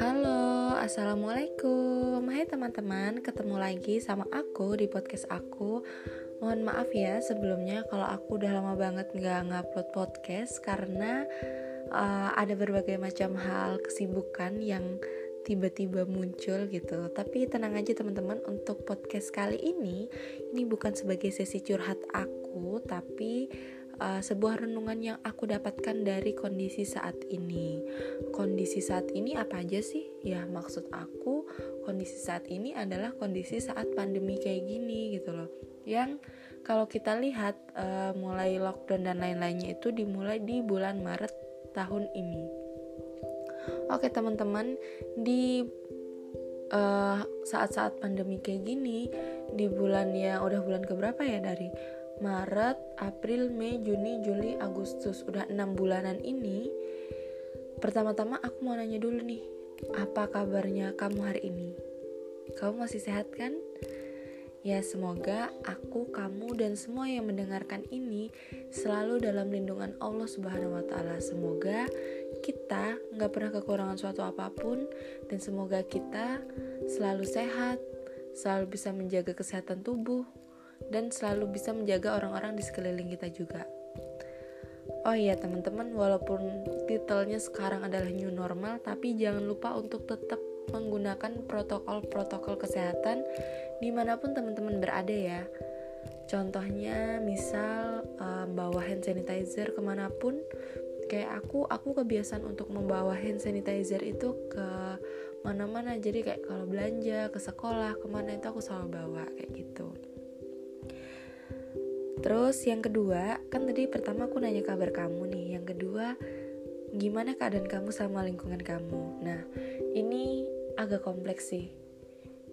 Halo, assalamualaikum. Hai teman-teman, ketemu lagi sama aku di podcast aku. Mohon maaf ya sebelumnya kalau aku udah lama banget nggak ngupload podcast karena uh, ada berbagai macam hal kesibukan yang tiba-tiba muncul gitu. Tapi tenang aja teman-teman, untuk podcast kali ini ini bukan sebagai sesi curhat aku, tapi uh, sebuah renungan yang aku dapatkan dari kondisi saat ini. Kondisi saat ini apa aja sih? Ya, maksud aku kondisi saat ini adalah kondisi saat pandemi kayak gini gitu loh. Yang kalau kita lihat uh, mulai lockdown dan lain-lainnya itu dimulai di bulan Maret tahun ini. Oke, teman-teman, di uh, saat-saat pandemi kayak gini, di bulan ya udah bulan keberapa ya dari Maret, April, Mei, Juni, Juli, Agustus Udah enam bulanan ini Pertama-tama aku mau nanya dulu nih Apa kabarnya kamu hari ini? Kamu masih sehat kan? Ya semoga aku, kamu, dan semua yang mendengarkan ini Selalu dalam lindungan Allah subhanahu wa ta'ala Semoga kita nggak pernah kekurangan suatu apa pun Dan semoga kita selalu sehat Selalu bisa menjaga kesehatan tubuh dan selalu bisa menjaga orang-orang di sekeliling kita juga. Oh iya teman-teman, walaupun titelnya sekarang adalah new normal, tapi jangan lupa untuk tetap menggunakan protokol-protokol kesehatan di mana pun teman-teman berada ya. Contohnya misal um, bawa hand sanitizer ke mana pun, kayak aku, aku kebiasaan untuk membawa hand sanitizer itu ke mana-mana. Jadi kayak kalau belanja ke sekolah ke mana itu aku selalu bawa kayak gitu. Terus yang kedua, kan tadi pertama aku nanya kabar kamu nih. Yang kedua, gimana keadaan kamu sama lingkungan kamu? Nah, ini agak kompleks sih.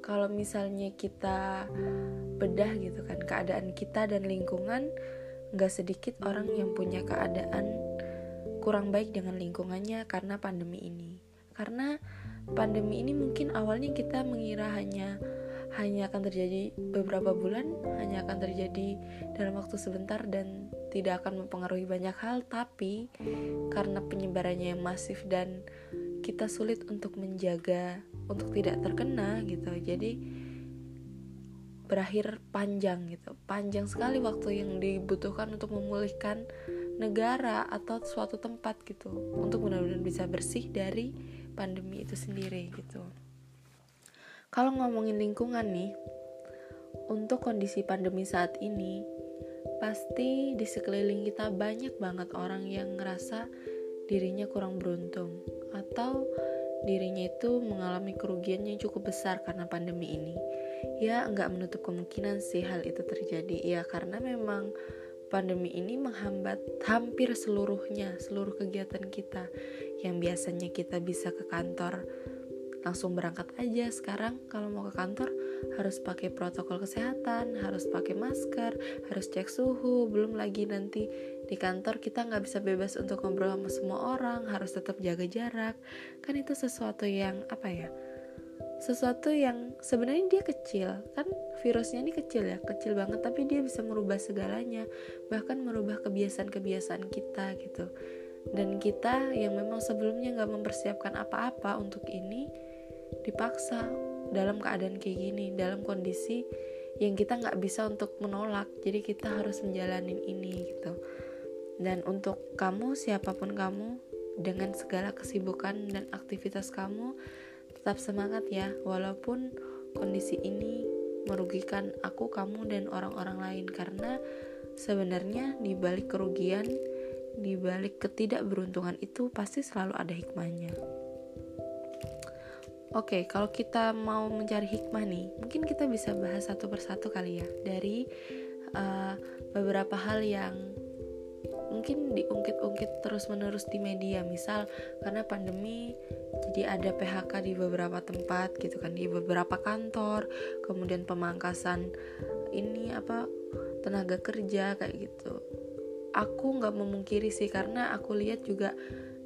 Kalau misalnya kita bedah gitu kan keadaan kita dan lingkungan, nggak sedikit orang yang punya keadaan kurang baik dengan lingkungannya karena pandemi ini. Karena pandemi ini mungkin awalnya kita mengira hanya hanya akan terjadi beberapa bulan, hanya akan terjadi dalam waktu sebentar dan tidak akan mempengaruhi banyak hal, tapi karena penyebarannya yang masif dan kita sulit untuk menjaga untuk tidak terkena gitu. Jadi berakhir panjang gitu. Panjang sekali waktu yang dibutuhkan untuk memulihkan negara atau suatu tempat gitu untuk benar-benar bisa bersih dari pandemi itu sendiri gitu. Kalau ngomongin lingkungan nih, untuk kondisi pandemi saat ini, pasti di sekeliling kita banyak banget orang yang ngerasa dirinya kurang beruntung atau dirinya itu mengalami kerugian yang cukup besar karena pandemi ini. Ya, nggak menutup kemungkinan sih hal itu terjadi. Ya, karena memang pandemi ini menghambat hampir seluruhnya, seluruh kegiatan kita yang biasanya kita bisa ke kantor langsung berangkat aja sekarang. Kalau mau ke kantor harus pakai protokol kesehatan harus pakai masker harus cek suhu. Belum lagi nanti di kantor kita nggak bisa bebas untuk ngobrol sama semua orang harus tetap jaga jarak. Kan itu sesuatu yang apa ya sesuatu yang sebenarnya dia kecil. Kan virusnya ini kecil ya kecil banget tapi dia bisa merubah segalanya. Bahkan merubah kebiasaan-kebiasaan kita gitu. Dan kita yang memang sebelumnya nggak mempersiapkan apa-apa untuk ini dipaksa dalam keadaan kayak gini dalam kondisi yang kita nggak bisa untuk menolak. Jadi kita harus menjalani ini gitu. Dan untuk kamu siapa pun kamu dengan segala kesibukan dan aktivitas kamu tetap semangat ya. Walaupun kondisi ini merugikan aku kamu dan orang-orang lain. Karena sebenarnya di balik kerugian di balik ketidakberuntungan itu pasti selalu ada hikmahnya. Oke, okay, kalau kita mau mencari hikmah nih, mungkin kita bisa bahas satu persatu kali ya dari uh, beberapa hal yang mungkin diungkit-ungkit terus-menerus di media. Misal karena pandemi, jadi ada PHK di beberapa tempat gitu kan, di beberapa kantor, kemudian pemangkasan ini apa tenaga kerja kayak gitu. Aku nggak memungkiri sih karena aku lihat juga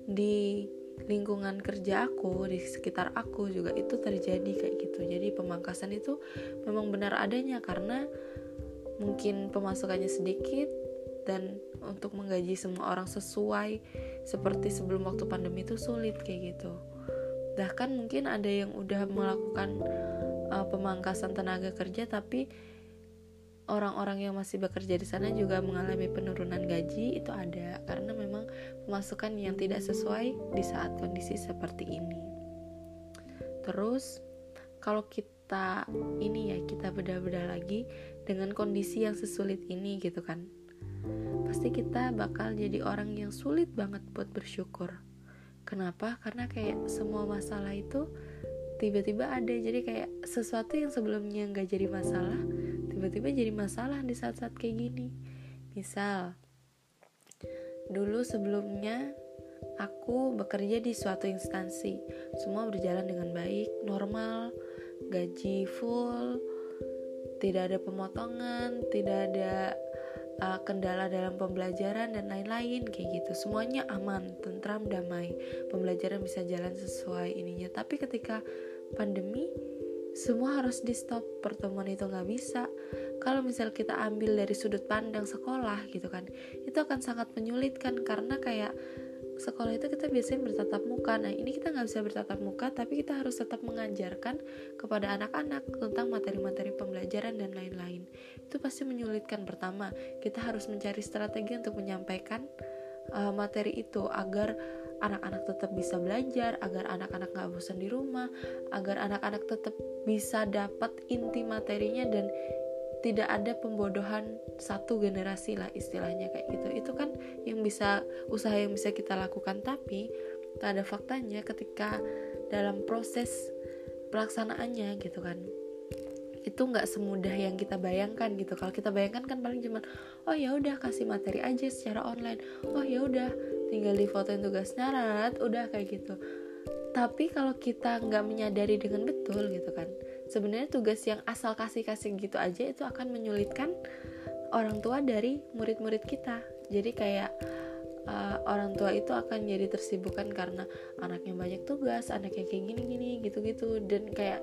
di lingkungan kerja aku di sekitar aku juga itu terjadi kayak gitu. Jadi pemangkasan itu memang benar adanya karena mungkin pemasukannya sedikit dan untuk menggaji semua orang sesuai seperti sebelum waktu pandemi itu sulit kayak gitu. Bahkan mungkin ada yang udah melakukan uh, pemangkasan tenaga kerja tapi orang-orang yang masih bekerja di sana juga mengalami penurunan gaji itu ada karena memang pemasukan yang tidak sesuai di saat kondisi seperti ini. Terus kalau kita ini ya kita beda-beda lagi dengan kondisi yang sesulit ini gitu kan. Pasti kita bakal jadi orang yang sulit banget buat bersyukur. Kenapa? Karena kayak semua masalah itu tiba-tiba ada jadi kayak sesuatu yang sebelumnya nggak jadi masalah tiba-tiba jadi masalah di saat-saat kayak gini. Misal dulu sebelumnya aku bekerja di suatu instansi. Semua berjalan dengan baik normal gaji full tidak ada pemotongan tidak ada uh, kendala dalam pembelajaran dan lain-lain kayak gitu. Semuanya aman tentram damai. Pembelajaran bisa jalan sesuai ininya. Tapi ketika pandemi semua harus di stop pertemuan itu nggak bisa. Kalau misal kita ambil dari sudut pandang sekolah gitu kan itu akan sangat menyulitkan karena kayak sekolah itu kita biasanya bertatap muka. Nah ini kita nggak bisa bertatap muka tapi kita harus tetap mengajarkan kepada anak-anak tentang materi-materi pembelajaran dan lain-lain. Itu pasti menyulitkan. Pertama kita harus mencari strategi untuk menyampaikan uh, materi itu agar anak-anak tetap bisa belajar, agar anak-anak nggak bosan di rumah, agar anak-anak tetap bisa dapat inti materinya dan tidak ada pembodohan satu generasi lah istilahnya kayak gitu. Itu kan yang bisa usaha yang bisa kita lakukan. Tapi tak ada faktanya ketika dalam proses pelaksanaannya gitu kan. Itu nggak semudah yang kita bayangkan gitu. Kalau kita bayangkan kan paling cuman oh ya udah kasih materi aja secara online. Oh ya udah tinggal di fotoin tugas nyarat udah kayak gitu. Tapi kalau kita nggak menyadari dengan betul gitu kan sebenarnya tugas yang asal kasih kasih gitu aja itu akan menyulitkan orang tua dari murid-murid kita. Jadi kayak uh, orang tua itu akan jadi tersibukkan karena anaknya banyak tugas, anaknya kayak gini-gini gitu-gitu. Dan kayak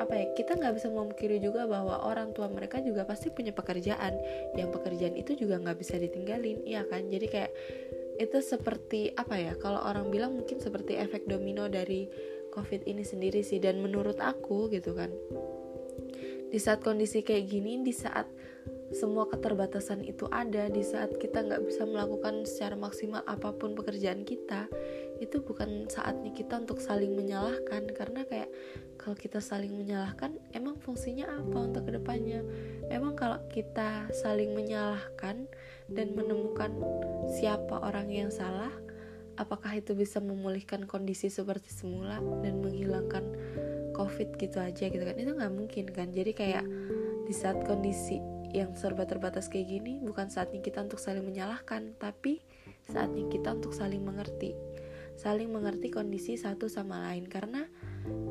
apa ya kita nggak bisa memungkiri juga bahwa orang tua mereka juga pasti punya pekerjaan. Yang pekerjaan itu juga nggak bisa ditinggalin, iya kan? Jadi kayak itu seperti apa ya? Kalau orang bilang mungkin seperti efek domino dari COVID ini sendiri sih dan menurut aku gitu kan. Di saat kondisi kayak gini, di saat semua keterbatasan itu ada di saat kita nggak bisa melakukan secara maksimal apa pun pekerjaan kita itu bukan saatnya kita untuk saling menyalahkan karena kayak kalau kita saling menyalahkan emang fungsinya apa untuk ke depannya? Emang kalau kita saling menyalahkan dan menemukan siapa orang yang salah apakah itu bisa memulihkan kondisi seperti semula dan menghilangkan covid gitu aja gitu kan? Itu nggak mungkin kan? Jadi kayak di saat kondisi yang serba terbatas kayak gini bukan saatnya kita untuk saling menyalahkan, tapi saatnya kita untuk saling mengerti. Saling mengerti kondisi satu sama lain. Karena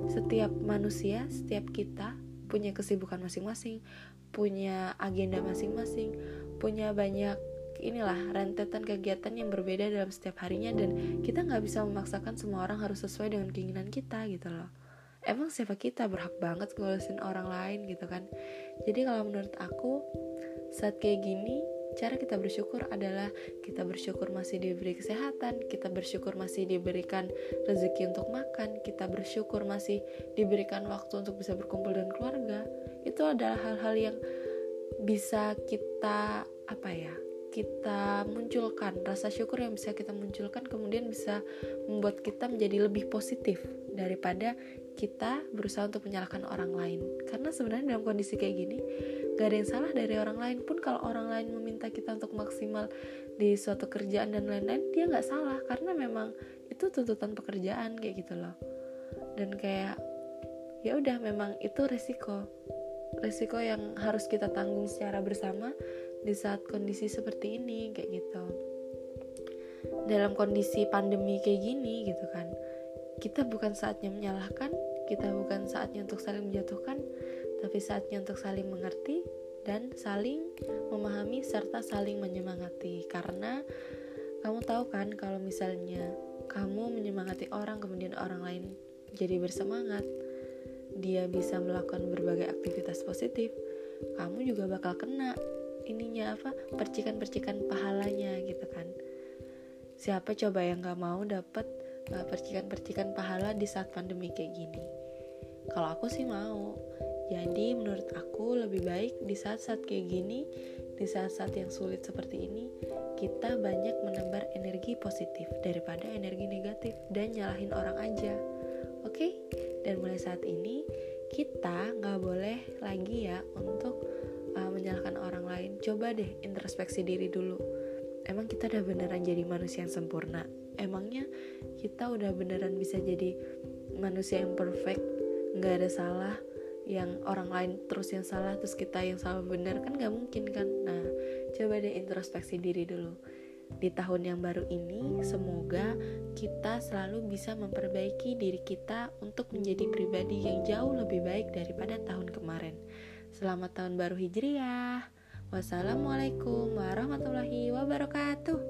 setiap manusia, setiap kita punya kesibukan masing-masing, punya agenda masing-masing, punya banyak inilah rentetan kegiatan yang berbeda dalam setiap harinya dan kita nggak bisa memaksakan semua orang harus sesuai dengan keinginan kita gitu loh. Emang siapa kita? Berhak banget ngurusin orang lain gitu kan. Jadi kalau menurut aku saat kayak gini cara kita bersyukur adalah kita bersyukur masih diberi kesehatan, kita bersyukur masih diberikan rezeki untuk makan, kita bersyukur masih diberikan waktu untuk bisa berkumpul dengan keluarga. Itu adalah hal-hal yang bisa kita apa ya? kita munculkan rasa syukur yang bisa kita munculkan kemudian bisa membuat kita menjadi lebih positif daripada kita berusaha untuk menyalahkan orang lain karena sebenarnya dalam kondisi kayak gini gak ada yang salah dari orang lain. Pun kalau orang lain meminta kita untuk maksimal di suatu kerjaan dan lain-lain dia nggak salah. Karena memang itu tuntutan pekerjaan kayak gitu loh. Dan kayak ya udah memang itu resiko. Resiko yang harus kita tanggung secara bersama di saat kondisi seperti ini kayak gitu. Dalam kondisi pandemi kayak gini gitu kan. Kita bukan saatnya menyalahkan kita bukan saatnya untuk saling menjatuhkan, tapi saatnya untuk saling mengerti dan saling memahami serta saling menyemangati. Karena kamu tahu kan kalau misalnya kamu menyemangati orang kemudian orang lain jadi bersemangat, dia bisa melakukan berbagai aktivitas positif, kamu juga bakal kena ininya apa percikan-percikan pahalanya gitu kan. Siapa coba yang gak mau dapat uh, percikan-percikan pahala di saat pandemi kayak gini? Kalau aku sih mau jadi menurut aku lebih baik di saat-saat kayak gini di saat-saat yang sulit seperti ini kita banyak menebar energi positif daripada energi negatif dan nyalahin orang aja. Oke? Dan mulai saat ini kita nggak boleh lagi ya untuk uh, menyalahkan orang lain. Coba deh introspeksi diri dulu. Emang kita udah beneran jadi manusia yang sempurna? Emangnya kita udah beneran bisa jadi manusia yang perfect? Nggak ada salah yang orang lain terus yang salah terus kita yang salah benar kan nggak mungkin kan nah coba deh introspeksi diri dulu di tahun yang baru ini, semoga kita selalu bisa memperbaiki diri kita untuk menjadi pribadi yang jauh lebih baik daripada tahun kemarin. Selamat tahun baru Hijriah. Wassalamualaikum warahmatullahi wabarakatuh.